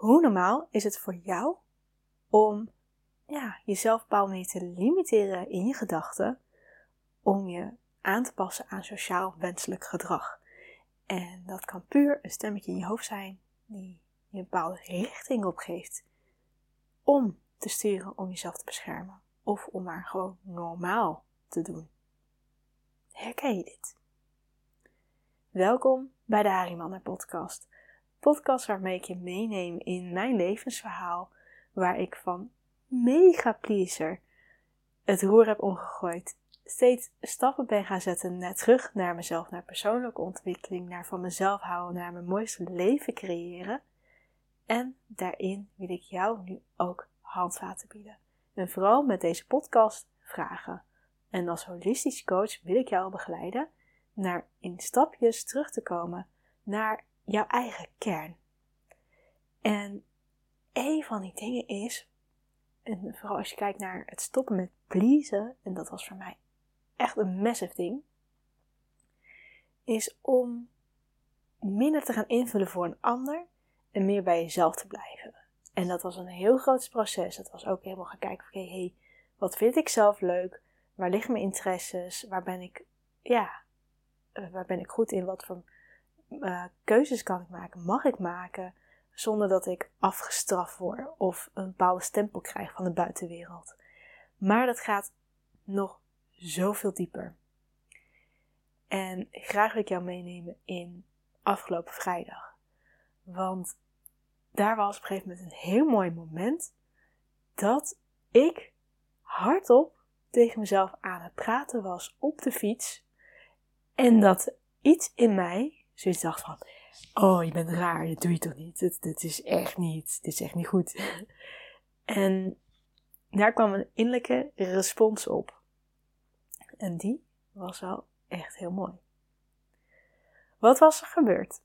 Hoe normaal is het voor jou om ja, jezelf op een te limiteren in je gedachten om je aan te passen aan sociaal wenselijk gedrag? En dat kan puur een stemmetje in je hoofd zijn die je een bepaalde richting opgeeft om te sturen om jezelf te beschermen of om maar gewoon normaal te doen. Herken je dit? Welkom bij de Harimannen podcast. Podcast waarmee ik je meeneem in mijn levensverhaal, waar ik van mega pleaser het roer heb omgegooid, steeds stappen ben gaan zetten naar terug naar mezelf, naar persoonlijke ontwikkeling, naar van mezelf houden, naar mijn mooiste leven creëren. En daarin wil ik jou nu ook handvaten bieden. En vooral met deze podcast vragen. En als holistisch coach wil ik jou begeleiden naar in stapjes terug te komen naar jouw eigen kern. En een van die dingen is, en vooral als je kijkt naar het stoppen met pleasen, en dat was voor mij echt een massive ding, is om minder te gaan invullen voor een ander en meer bij jezelf te blijven. En dat was een heel groot proces. Dat was ook helemaal gaan kijken, oké, hey, wat vind ik zelf leuk? Waar liggen mijn interesses? Waar ben ik, ja, eh, waar ben ik goed in? Wat voor uh, keuzes kan ik maken? Mag ik maken? Zonder dat ik afgestraft word of een bepaalde stempel krijg van de buitenwereld. Maar dat gaat nog zoveel dieper. En graag wil ik jou meenemen in afgelopen vrijdag. Want daar was op een gegeven moment een heel mooi moment dat ik hardop tegen mezelf aan het praten was op de fiets. En dat iets in mij zoiets dacht van, oh je bent raar, dit doe je toch niet, dit, dit is echt niet, dit is echt niet goed. en daar kwam een innerlijke respons op. En die was wel echt heel mooi. Wat was er gebeurd?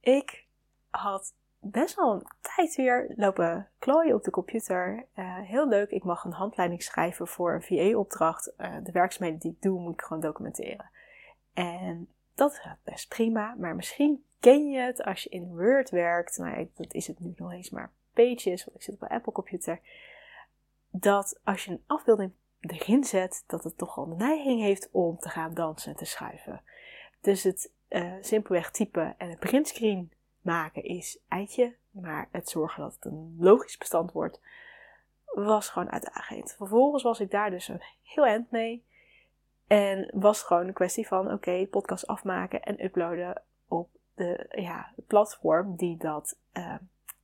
Ik had best wel een tijd weer lopen klooien op de computer. Uh, heel leuk, ik mag een handleiding schrijven voor een VA-opdracht. Uh, eh, de werkzaamheden die ik doe, moet ik gewoon documenteren. En dat gaat best prima, maar misschien ken je het als je in Word werkt. Nou, dat is het nu nog eens maar Pages, want ik zit op een Apple computer. Dat als je een afbeelding erin zet, dat het toch al de neiging heeft om te gaan dansen en te schuiven. Dus het uh, simpelweg typen en een printscreen maken is eitje, maar het zorgen dat het een logisch bestand wordt, was gewoon uitdagend. Vervolgens was ik daar dus een heel eind mee. En was gewoon een kwestie van, oké, podcast afmaken en uploaden op de ja, platform die dat uh,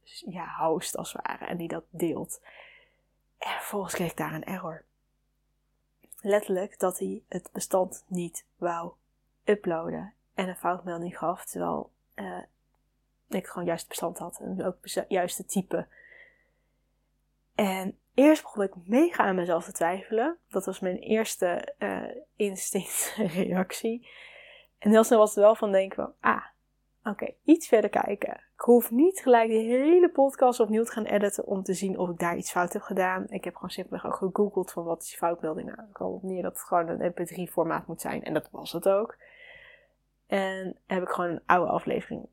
ja, host als het ware en die dat deelt. En vervolgens kreeg ik daar een error. Letterlijk dat hij het bestand niet wou uploaden en een foutmelding gaf, terwijl uh, ik gewoon juist bestand had en ook het juiste type. En eerst begon ik mega aan mezelf te twijfelen. Dat was mijn eerste uh, instinctreactie. En heel snel was het wel van denken van, ah, oké, iets verder kijken. Ik hoef niet gelijk de hele podcast opnieuw te gaan editen om te zien of ik daar iets fout heb gedaan. Ik heb gewoon simpelweg ook gegoogeld van wat is die foutmelding nou. Ik kwam op neer dat het gewoon een mp3 formaat moet zijn. En dat was het ook. En heb ik gewoon een oude aflevering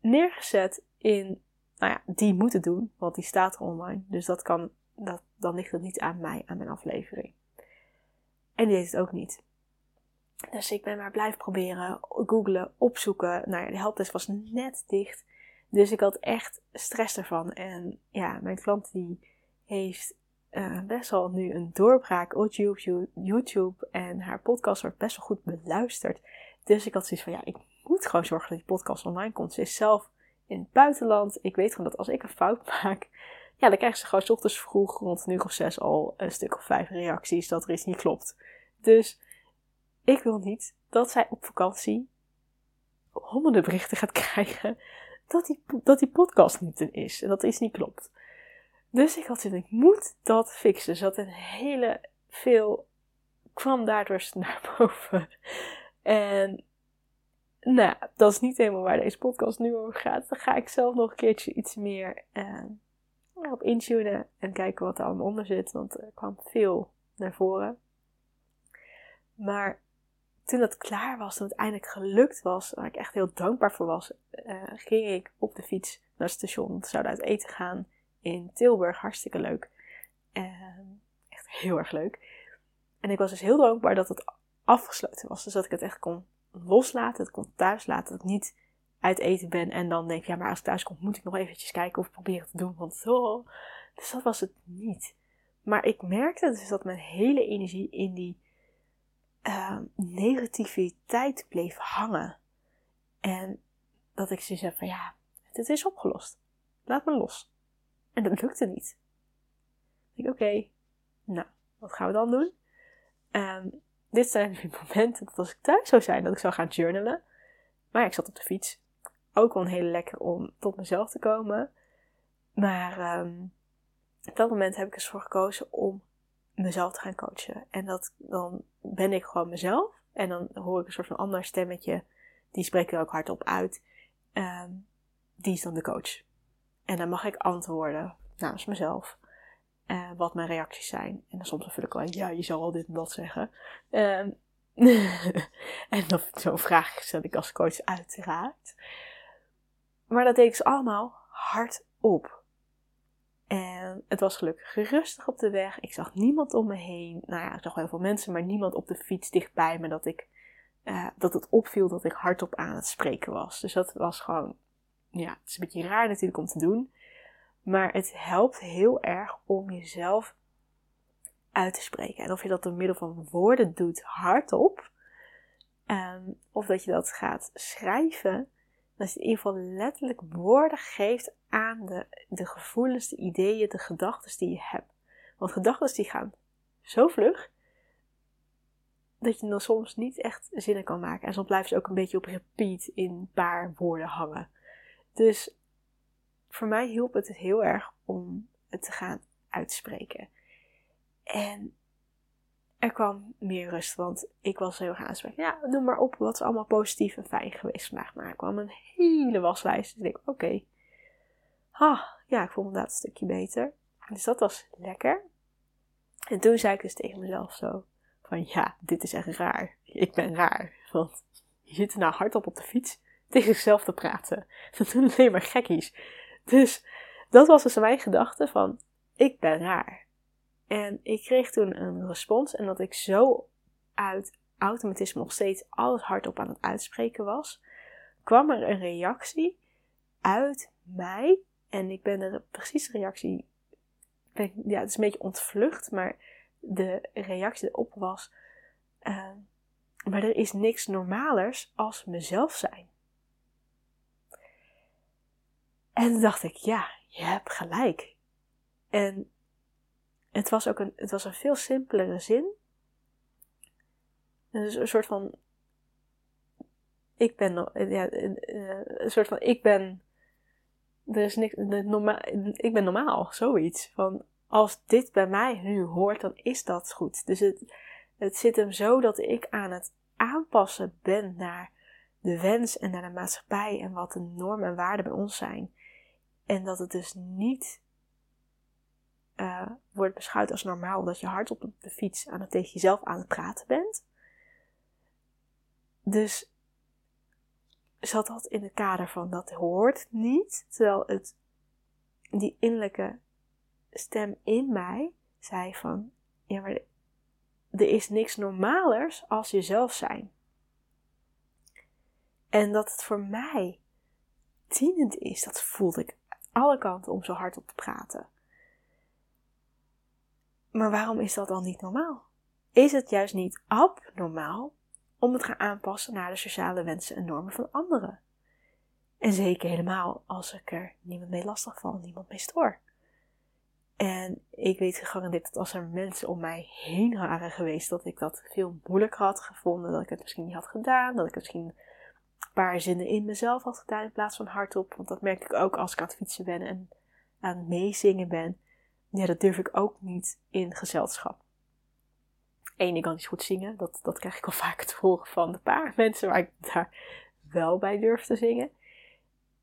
neergezet in, nou ja, die moeten doen, want die staat er online. Dus dat kan, dat, dan ligt het niet aan mij, aan mijn aflevering. En die heeft het ook niet. Dus ik ben maar blijven proberen, googlen, opzoeken. Nou ja, de helpdesk was net dicht. Dus ik had echt stress ervan. En ja, mijn klant die heeft uh, best wel nu een doorbraak op YouTube. En haar podcast wordt best wel goed beluisterd. Dus ik had zoiets van, ja, ik moet gewoon zorgen dat die podcast online komt. Ze is zelf in het buitenland. Ik weet gewoon dat als ik een fout maak, ja, dan krijgen ze gewoon s ochtends vroeg rond een of zes al een stuk of vijf reacties dat er iets niet klopt. Dus ik wil niet dat zij op vakantie honderden berichten gaat krijgen dat die, dat die podcast niet in is en dat iets niet klopt. Dus ik had zin, ik moet dat fixen. Dus dat een hele veel kwam daardoor naar boven. En nou, dat is niet helemaal waar deze podcast nu over gaat. Dan ga ik zelf nog een keertje iets meer uh, op intunen en kijken wat er allemaal onder zit. Want er kwam veel naar voren. Maar toen dat klaar was, toen het eindelijk gelukt was, waar ik echt heel dankbaar voor was, uh, ging ik op de fiets naar het station. We zouden uit eten gaan in Tilburg. Hartstikke leuk. En echt heel erg leuk. En ik was dus heel dankbaar dat het afgesloten was. Dus dat ik het echt kon loslaten, het kon thuis laten. Dat ik niet uit eten ben en dan denk, ja, maar als ik thuis kom, moet ik nog eventjes kijken of proberen te doen. Want oh. Dus dat was het niet. Maar ik merkte dus dat mijn hele energie in die uh, negativiteit bleef hangen. En dat ik zoiets heb van, ja, het is opgelost. Laat me los. En dat lukte niet. Ik oké, nou, wat gaan we dan doen? Um, dit zijn de momenten dat als ik thuis zou zijn, dat ik zou gaan journalen. Maar ja, ik zat op de fiets. Ook wel een hele lekker om tot mezelf te komen. Maar um, op dat moment heb ik ervoor gekozen om mezelf te gaan coachen. En dat, dan ben ik gewoon mezelf. En dan hoor ik een soort van ander stemmetje. Die spreekt er ook hardop uit. Um, die is dan de coach. En dan mag ik antwoorden namens mezelf. Uh, wat mijn reacties zijn. En dan soms vul ik wel, ja, je zal al dit en dat zeggen. Um, en dan zo'n vraag stel ik als coach uiteraard. Maar dat deed ik ze allemaal hardop. En het was gelukkig rustig op de weg. Ik zag niemand om me heen. Nou ja, ik zag wel heel veel mensen, maar niemand op de fiets dichtbij me. Dat, ik, uh, dat het opviel dat ik hardop aan het spreken was. Dus dat was gewoon, ja, het is een beetje raar natuurlijk om te doen. Maar het helpt heel erg om jezelf uit te spreken. En of je dat door middel van woorden doet hardop, um, of dat je dat gaat schrijven, dat je in ieder geval letterlijk woorden geeft aan de, de gevoelens, de ideeën, de gedachten die je hebt. Want gedachten die gaan zo vlug, dat je dan soms niet echt zinnen kan maken. En soms blijven ze ook een beetje op repeat in een paar woorden hangen. Dus voor mij hielp het heel erg om het te gaan uitspreken. En er kwam meer rust, want ik was heel aanspreken. Ja, noem maar op wat is allemaal positief en fijn geweest vandaag. Maar er kwam een hele waslijst. Dus ik oké. Ah, ja, ik voel me inderdaad een stukje beter. Dus dat was lekker. En toen zei ik dus tegen mezelf zo: van ja, dit is echt raar. Ik ben raar. Want je zit er nou hardop op de fiets tegen zichzelf te praten. Dat doen alleen maar gekkies. Dus dat was dus mijn gedachte van, ik ben raar. En ik kreeg toen een respons en dat ik zo uit automatisme nog steeds alles hardop aan het uitspreken was, kwam er een reactie uit mij. En ik ben er precies de reactie, ja, het is een beetje ontvlucht, maar de reactie erop was, uh, maar er is niks normalers als mezelf zijn. En toen dacht ik, ja, je hebt gelijk. En het was ook een, het was een veel simpelere zin. Een soort van, ik ben, ja, een soort van, ik ben, er is niks, normaal, ik ben normaal, zoiets. Van, als dit bij mij nu hoort, dan is dat goed. Dus het, het zit hem zo dat ik aan het aanpassen ben naar de wens en naar de maatschappij en wat de normen en waarden bij ons zijn. En dat het dus niet uh, wordt beschouwd als normaal dat je hard op de fiets aan het tegen jezelf aan het praten bent. Dus zat dat in het kader van dat hoort niet, terwijl het die innerlijke stem in mij zei van ja, maar er is niks normalers als jezelf zijn. En dat het voor mij dienend is, dat voelde ik alle kanten om zo hard op te praten. Maar waarom is dat dan niet normaal? Is het juist niet abnormaal om het gaan aanpassen naar de sociale wensen en normen van anderen? En zeker helemaal als ik er niemand mee lastig val, niemand mee stoor. En ik weet gegarandeerd dat als er mensen om mij heen waren geweest, dat ik dat veel moeilijker had gevonden, dat ik het misschien niet had gedaan, dat ik misschien paar zinnen in mezelf had gedaan in plaats van hardop. Want dat merk ik ook als ik aan het fietsen ben en aan het meezingen ben. Ja, dat durf ik ook niet in gezelschap. Eén, ik kan niet goed zingen. Dat, dat krijg ik al vaak te horen van de paar mensen waar ik daar wel bij durf te zingen.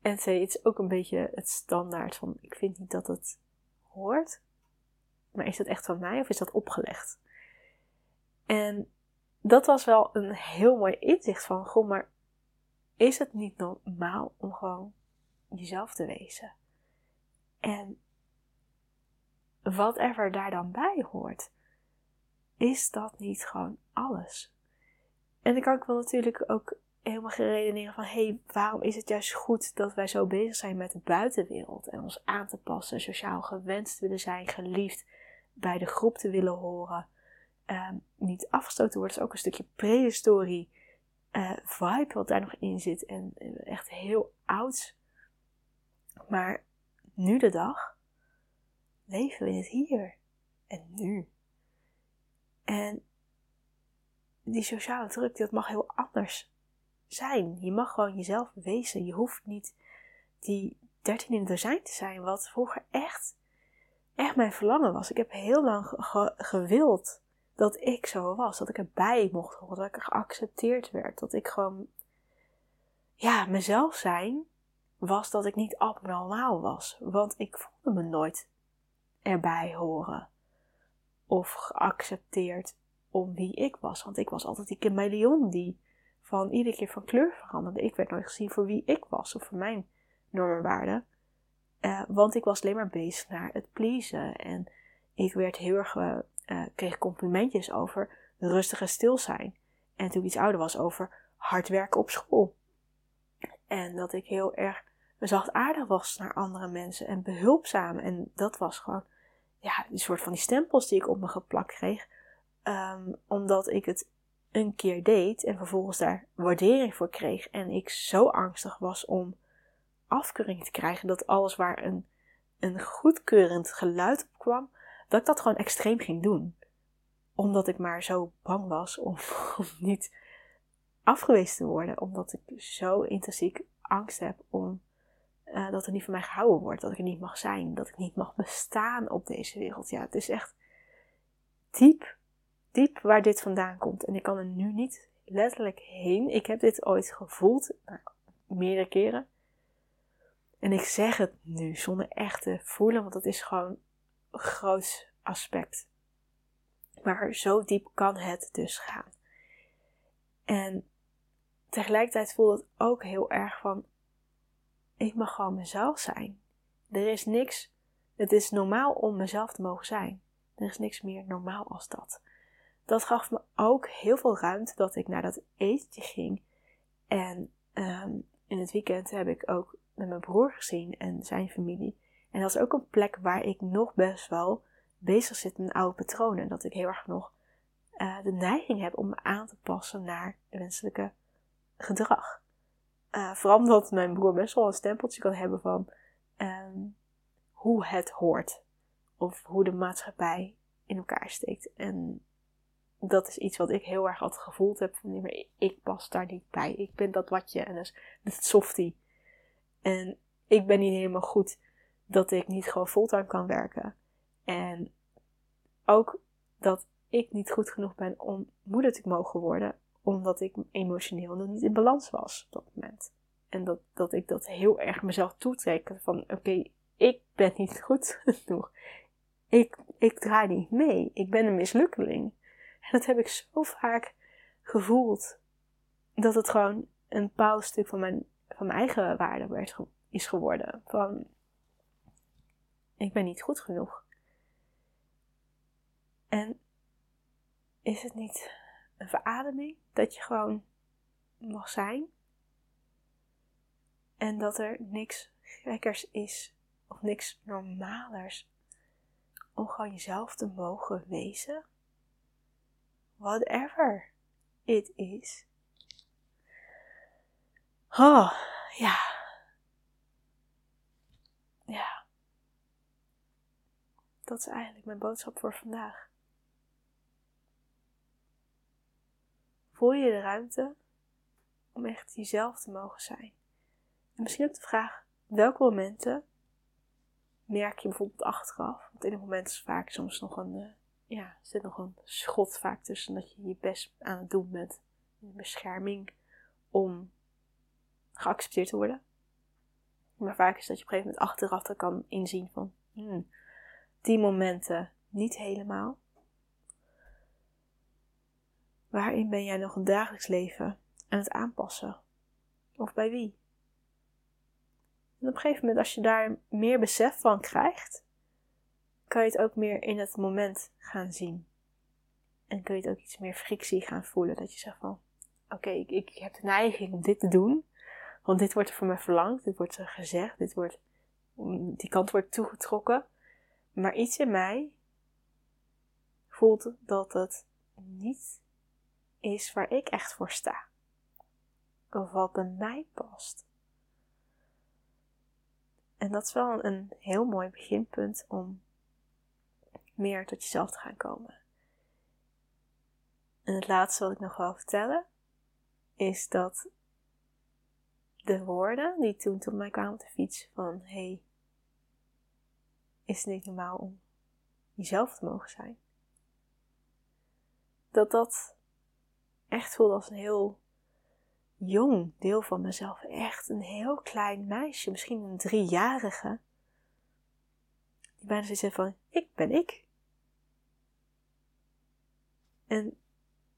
En twee, het is ook een beetje het standaard van, ik vind niet dat het hoort. Maar is dat echt van mij of is dat opgelegd? En dat was wel een heel mooi inzicht van, goh, maar is het niet normaal om gewoon jezelf te wezen? En whatever daar dan bij hoort, is dat niet gewoon alles? En dan kan ik wel natuurlijk ook helemaal geredeneren van, hé, hey, waarom is het juist goed dat wij zo bezig zijn met de buitenwereld en ons aan te passen, sociaal gewenst willen zijn, geliefd, bij de groep te willen horen, um, niet afgestoten worden, is ook een stukje prehistorie uh, vibe wat daar nog in zit en echt heel oud. Maar nu de dag leven we in het hier en nu. En die sociale druk, dat mag heel anders zijn. Je mag gewoon jezelf wezen. Je hoeft niet die 13 in het dozijn te zijn, wat vroeger echt, echt mijn verlangen was. Ik heb heel lang gewild dat ik zo was, dat ik erbij mocht horen, dat ik geaccepteerd werd, dat ik gewoon, ja, mezelf zijn was dat ik niet abnormaal was, want ik voelde me nooit erbij horen of geaccepteerd om wie ik was, want ik was altijd die chameleon die van iedere keer van kleur veranderde. Ik werd nooit gezien voor wie ik was of voor mijn normenwaarden. Uh, want ik was alleen maar bezig naar het pleasen. En ik werd heel erg, uh, kreeg complimentjes over rustig en stil zijn. En toen ik iets ouder was over hard werken op school. En dat ik heel erg zachtaardig was naar andere mensen en behulpzaam. En dat was gewoon ja, een soort van die stempels die ik op me geplakt kreeg. Um, omdat ik het een keer deed en vervolgens daar waardering voor kreeg en ik zo angstig was om afkeuring te krijgen dat alles waar een, een goedkeurend geluid op kwam, dat ik dat gewoon extreem ging doen. Omdat ik maar zo bang was om, om niet afgewezen te worden, omdat ik zo intrinsiek angst heb om uh, dat er niet van mij gehouden wordt, dat ik er niet mag zijn, dat ik niet mag bestaan op deze wereld. Ja, het is echt diep diep waar dit vandaan komt. En ik kan er nu niet letterlijk heen. Ik heb dit ooit gevoeld, nou, meerdere keren. En ik zeg het nu zonder echt te voelen, want het is gewoon een groot aspect. Maar zo diep kan het dus gaan. En tegelijkertijd voelt het ook heel erg van: ik mag gewoon mezelf zijn. Er is niks, het is normaal om mezelf te mogen zijn. Er is niks meer normaal als dat dat gaf me ook heel veel ruimte dat ik naar dat etentje ging. En ehm, in het weekend heb ik ook met mijn broer gezien en zijn familie. En dat is ook een plek waar ik nog best wel bezig zit met oude patronen. Dat ik heel erg nog uh, de neiging heb om me aan te passen naar wenselijke gedrag. Uh, vooral omdat mijn broer best wel een stempeltje kan hebben van um, hoe het hoort. Of hoe de maatschappij in elkaar steekt. En dat is iets wat ik heel erg altijd gevoeld heb. Van, ik pas daar niet bij. Ik ben dat watje en dus het softie. En ik ben niet helemaal goed dat ik niet gewoon fulltime kan werken. En ook dat ik niet goed genoeg ben om moeder te mogen worden. Omdat ik emotioneel nog niet in balans was op dat moment. En dat, dat ik dat heel erg mezelf toetrek. Van oké, ik ben niet goed genoeg. Ik, ik draai niet mee. Ik ben een mislukkeling. En dat heb ik zo vaak gevoeld. Dat het gewoon een bepaald stuk van mijn, van mijn eigen waarde werd, is geworden. Van, ik ben niet goed genoeg. En is het niet een verademing dat je gewoon mag zijn? En dat er niks gekkers is of niks normalers om gewoon jezelf te mogen wezen? whatever it is. Oh, ja. Ja. Dat is eigenlijk mijn boodschap voor vandaag. Voel je de ruimte om echt jezelf te mogen zijn? En misschien ook de vraag: welke momenten merk je bijvoorbeeld achteraf? Want in een moment is vaak soms nog een eh, ja, zit nog een schot vaak tussen dat je je best aan het doen bent in bescherming om geaccepteerd te worden. Maar vaak is dat je op een gegeven moment achteraf er kan inzien van hmm, die momenten niet helemaal. Waarin ben jij nog een dagelijks leven aan het aanpassen? Of bij wie? En op een gegeven moment, als je daar meer besef van krijgt, kan je het ook meer in het moment gaan zien. En kun je het ook iets meer frictie gaan voelen. Dat je zegt van, oké, ik, ik heb de neiging om dit te doen. Want dit wordt voor mij verlangd, dit wordt gezegd, dit wordt, die kant wordt toegetrokken. Maar iets in mij voelt dat het niet is waar ik echt voor sta. Of wat bij mij past. En dat is wel een heel mooi beginpunt om meer tot jezelf te gaan komen. En het laatste wat ik nog wil vertellen is dat de woorden die toen tot mij kwamen op de fiets van hey, is het niet normaal om jezelf te mogen zijn? Dat dat echt voelde als een heel jong deel van mezelf. Echt een heel klein meisje, misschien een driejarige. Die bijna zoiets van, ik ben ik. En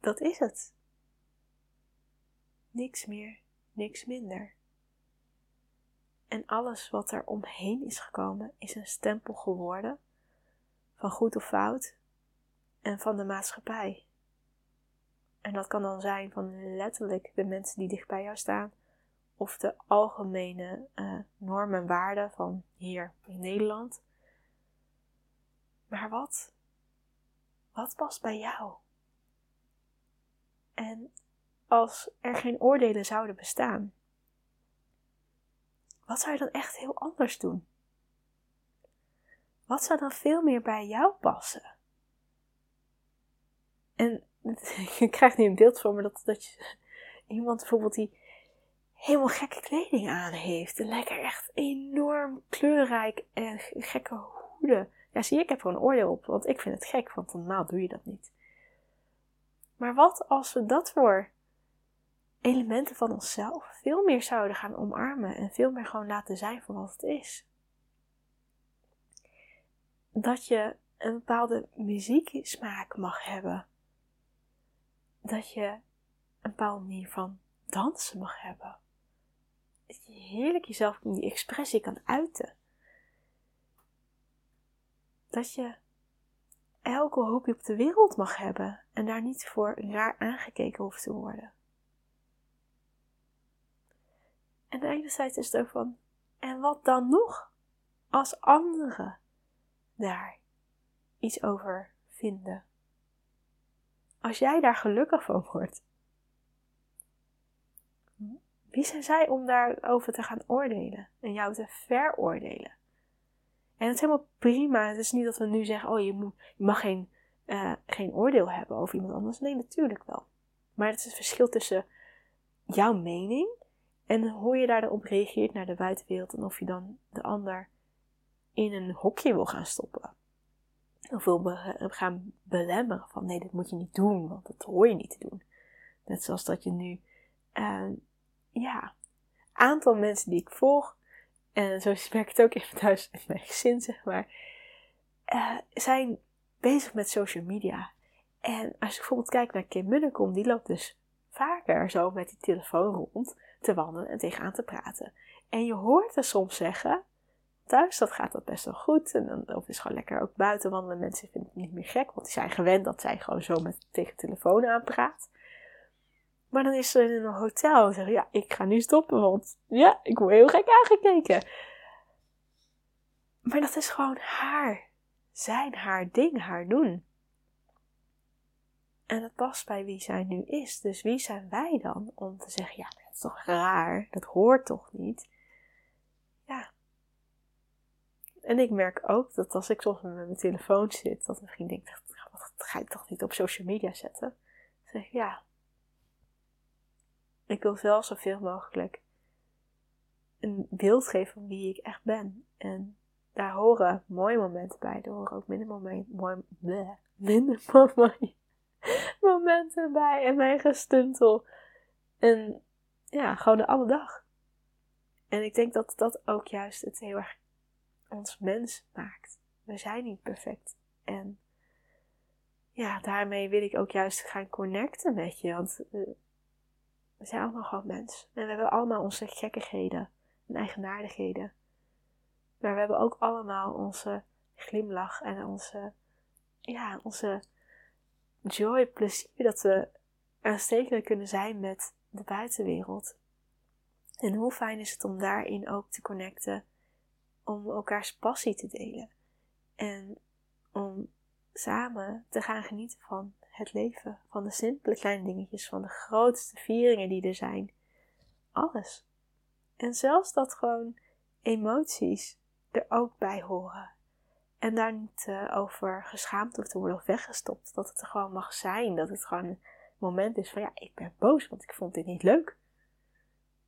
dat is het. Niks meer, niks minder. En alles wat er omheen is gekomen, is een stempel geworden van goed of fout en van de maatschappij. En dat kan dan zijn van letterlijk de mensen die dicht bij jou staan, of de algemene uh, normen en waarden van hier in Nederland. Maar wat? Wat past bij jou? En als er geen oordelen zouden bestaan, wat zou je dan echt heel anders doen? Wat zou dan veel meer bij jou passen? En je krijgt nu een beeld voor me dat, dat je iemand bijvoorbeeld die helemaal gekke kleding aan heeft. En lekker echt enorm kleurrijk en gekke hoeden. Ja, zie ik heb er een oordeel op, want ik vind het gek, want normaal doe je dat niet. Maar wat als we dat voor elementen van onszelf veel meer zouden gaan omarmen en veel meer gewoon laten zijn voor wat het is? Dat je een bepaalde muzieksmaak mag hebben dat je een bepaalde manier van dansen mag hebben. Dat je heerlijk jezelf in die expressie kan uiten. Dat je elke hoopje op de wereld mag hebben en daar niet voor raar aangekeken hoeft te worden. En enerzijds is het ook van, en wat dan nog als anderen daar iets over vinden? Als jij daar gelukkig van wordt, wie zijn zij om daarover te gaan oordelen en jou te veroordelen? En het is helemaal prima. Het is niet dat we nu zeggen: oh, je, moet, je mag geen, uh, geen oordeel hebben over iemand anders. Nee, natuurlijk wel. Maar het is het verschil tussen jouw mening en hoe je daarop reageert naar de buitenwereld en of je dan de ander in een hokje wil gaan stoppen of wil gaan belemmeren van nee, dit moet je niet doen, want dat hoor je niet te doen. Net zoals dat je nu, uh, ja, aantal mensen die ik volg, en zo merk ik het ook even thuis in mijn gezin, zeg maar, uh, zijn bezig met social media. En als je bijvoorbeeld kijkt naar Kim Munnekom, die loopt dus vaker zo met die telefoon rond te wandelen en tegenaan te praten. En je hoort er soms zeggen, thuis, dat gaat dat best wel goed. En dan of is gewoon lekker ook buiten wandelen. Mensen vinden het niet meer gek, want die zijn gewend dat zij gewoon zo met tegen telefoon aanpraat. Maar dan is ze in een hotel en zeggen: Ja, ik ga nu stoppen, want ja, ik word heel gek aangekeken. Maar dat is gewoon haar zijn, haar ding, haar doen. En dat past bij wie zij nu is. Dus wie zijn wij dan om te zeggen: Ja, dat is toch raar, dat hoort toch niet? Ja, en ik merk ook dat als ik soms met mijn telefoon zit, dat misschien denkt, dat ga ik toch niet op social media zetten? Zeg ik, ja. Ik wil wel zoveel mogelijk een beeld geven van wie ik echt ben. En daar horen mooie momenten bij. Er horen ook minder, bleh, minder momenten bij. En mijn gestuntel. En ja, gewoon de alle dag. En ik denk dat dat ook juist het heel erg ons mens maakt. We zijn niet perfect. En ja, daarmee wil ik ook juist gaan connecten met je. Want eh, we zijn allemaal gewoon mens. En we hebben allemaal onze gekkigheden en eigenaardigheden. Maar we hebben ook allemaal onze glimlach en onze, ja, onze joy, plezier dat we aanstekelijk kunnen zijn met de buitenwereld. En hoe fijn is het om daarin ook te connecten, om elkaars passie te delen en om samen te gaan genieten van het leven, van de simpele kleine dingetjes, van de grootste vieringen die er zijn. Alles. En zelfs dat gewoon emoties er ook bij horen. En daar niet uh, over geschaamd hoeft te worden of weggestopt. Dat het er gewoon mag zijn. Dat het gewoon een moment is van ja, ik ben boos, want ik vond dit niet leuk.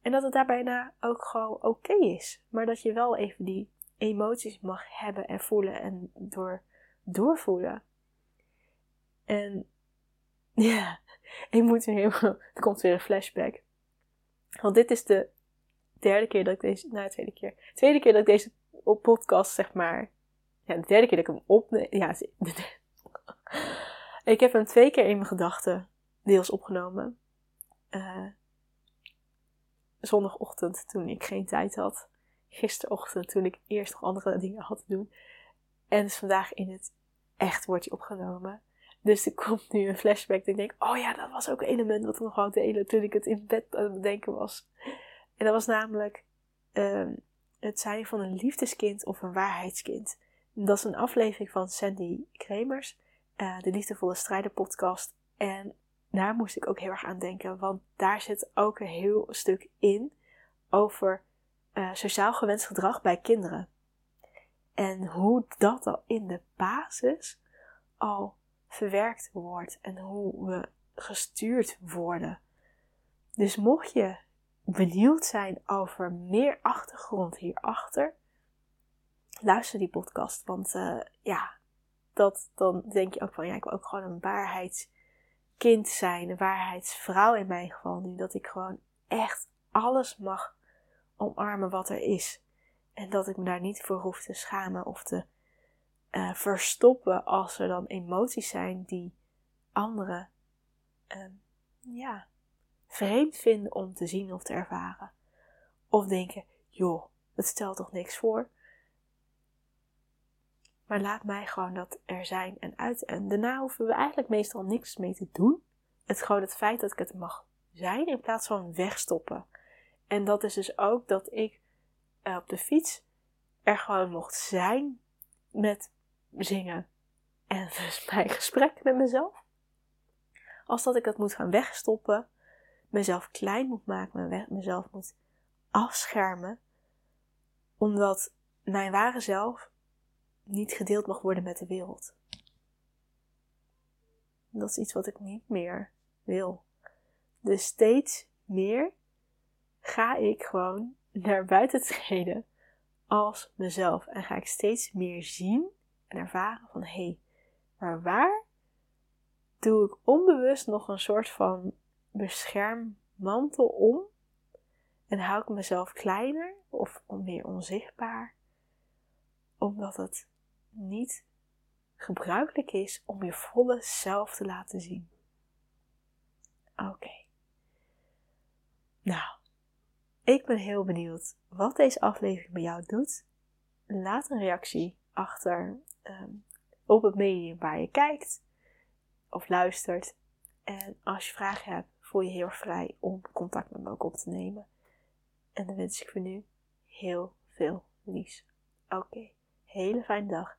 En dat het daar bijna ook gewoon oké is. Maar dat je wel even die emoties mag hebben en voelen en door, doorvoelen. En ja, ik moet weer helemaal. Er komt weer een flashback. Want dit is de derde keer dat ik deze. Nou, de tweede keer. De tweede keer dat ik deze podcast, zeg maar. Ja, de derde keer dat ik hem opneem. Ja, ik heb hem twee keer in mijn gedachten deels opgenomen. Uh, zondagochtend toen ik geen tijd had. Gisterochtend toen ik eerst nog andere dingen had te doen. En dus vandaag in het echt wordt hij opgenomen. Dus er komt nu een flashback. Dat ik denk, oh ja, dat was ook een element wat ik nog wou delen toen ik het in bed aan het bedenken was. En dat was namelijk uh, het zijn van een liefdeskind of een waarheidskind. Dat is een aflevering van Sandy Kremers, uh, de Liefdevolle Strijder podcast. En daar moest ik ook heel erg aan denken, want daar zit ook een heel stuk in over uh, sociaal gewenst gedrag bij kinderen. En hoe dat al in de basis al verwerkt wordt en hoe we gestuurd worden. Dus mocht je benieuwd zijn over meer achtergrond hierachter, luister die podcast. Want uh, ja, dat, dan denk je ook van ja, ik wil ook gewoon een waarheidskind zijn, waarheidsvrouw in mijn geval nu. Dat ik gewoon echt alles mag omarmen wat er is. En dat ik me daar niet voor hoef te schamen of te uh, verstoppen als er dan emoties zijn die anderen uh, ja, vreemd vinden om te zien of te ervaren. Of denken, joh, het stelt toch niks voor. Maar laat mij gewoon dat er zijn en uit. En daarna hoeven we eigenlijk meestal niks mee te doen. Het gewoon het feit dat ik het mag zijn in plaats van wegstoppen. En dat is dus ook dat ik uh, op de fiets er gewoon mocht zijn met zingen en dus mijn gesprek met mezelf. Als dat ik het moet gaan wegstoppen, mezelf klein moet maken, mezelf moet afschermen, omdat mijn ware zelf niet gedeeld mag worden met de wereld. Dat is iets wat ik niet meer wil. Dus steeds meer ga ik gewoon naar buiten treden als mezelf en ga ik steeds meer zien en ervaren van hé, hey, maar waar doe ik onbewust nog een soort van beschermmantel om en hou ik mezelf kleiner of meer onzichtbaar, omdat het niet gebruikelijk is om je volle zelf te laten zien. Oké. Nou, ik ben heel benieuwd wat deze aflevering bij jou doet. Laat een reactie achter um, op het medium waar je kijkt of luistert. En als je vragen hebt, voel je heel vrij om contact met me ook op te nemen. En dan wens ik voor nu heel veel liefs. Oké, hele fijne dag.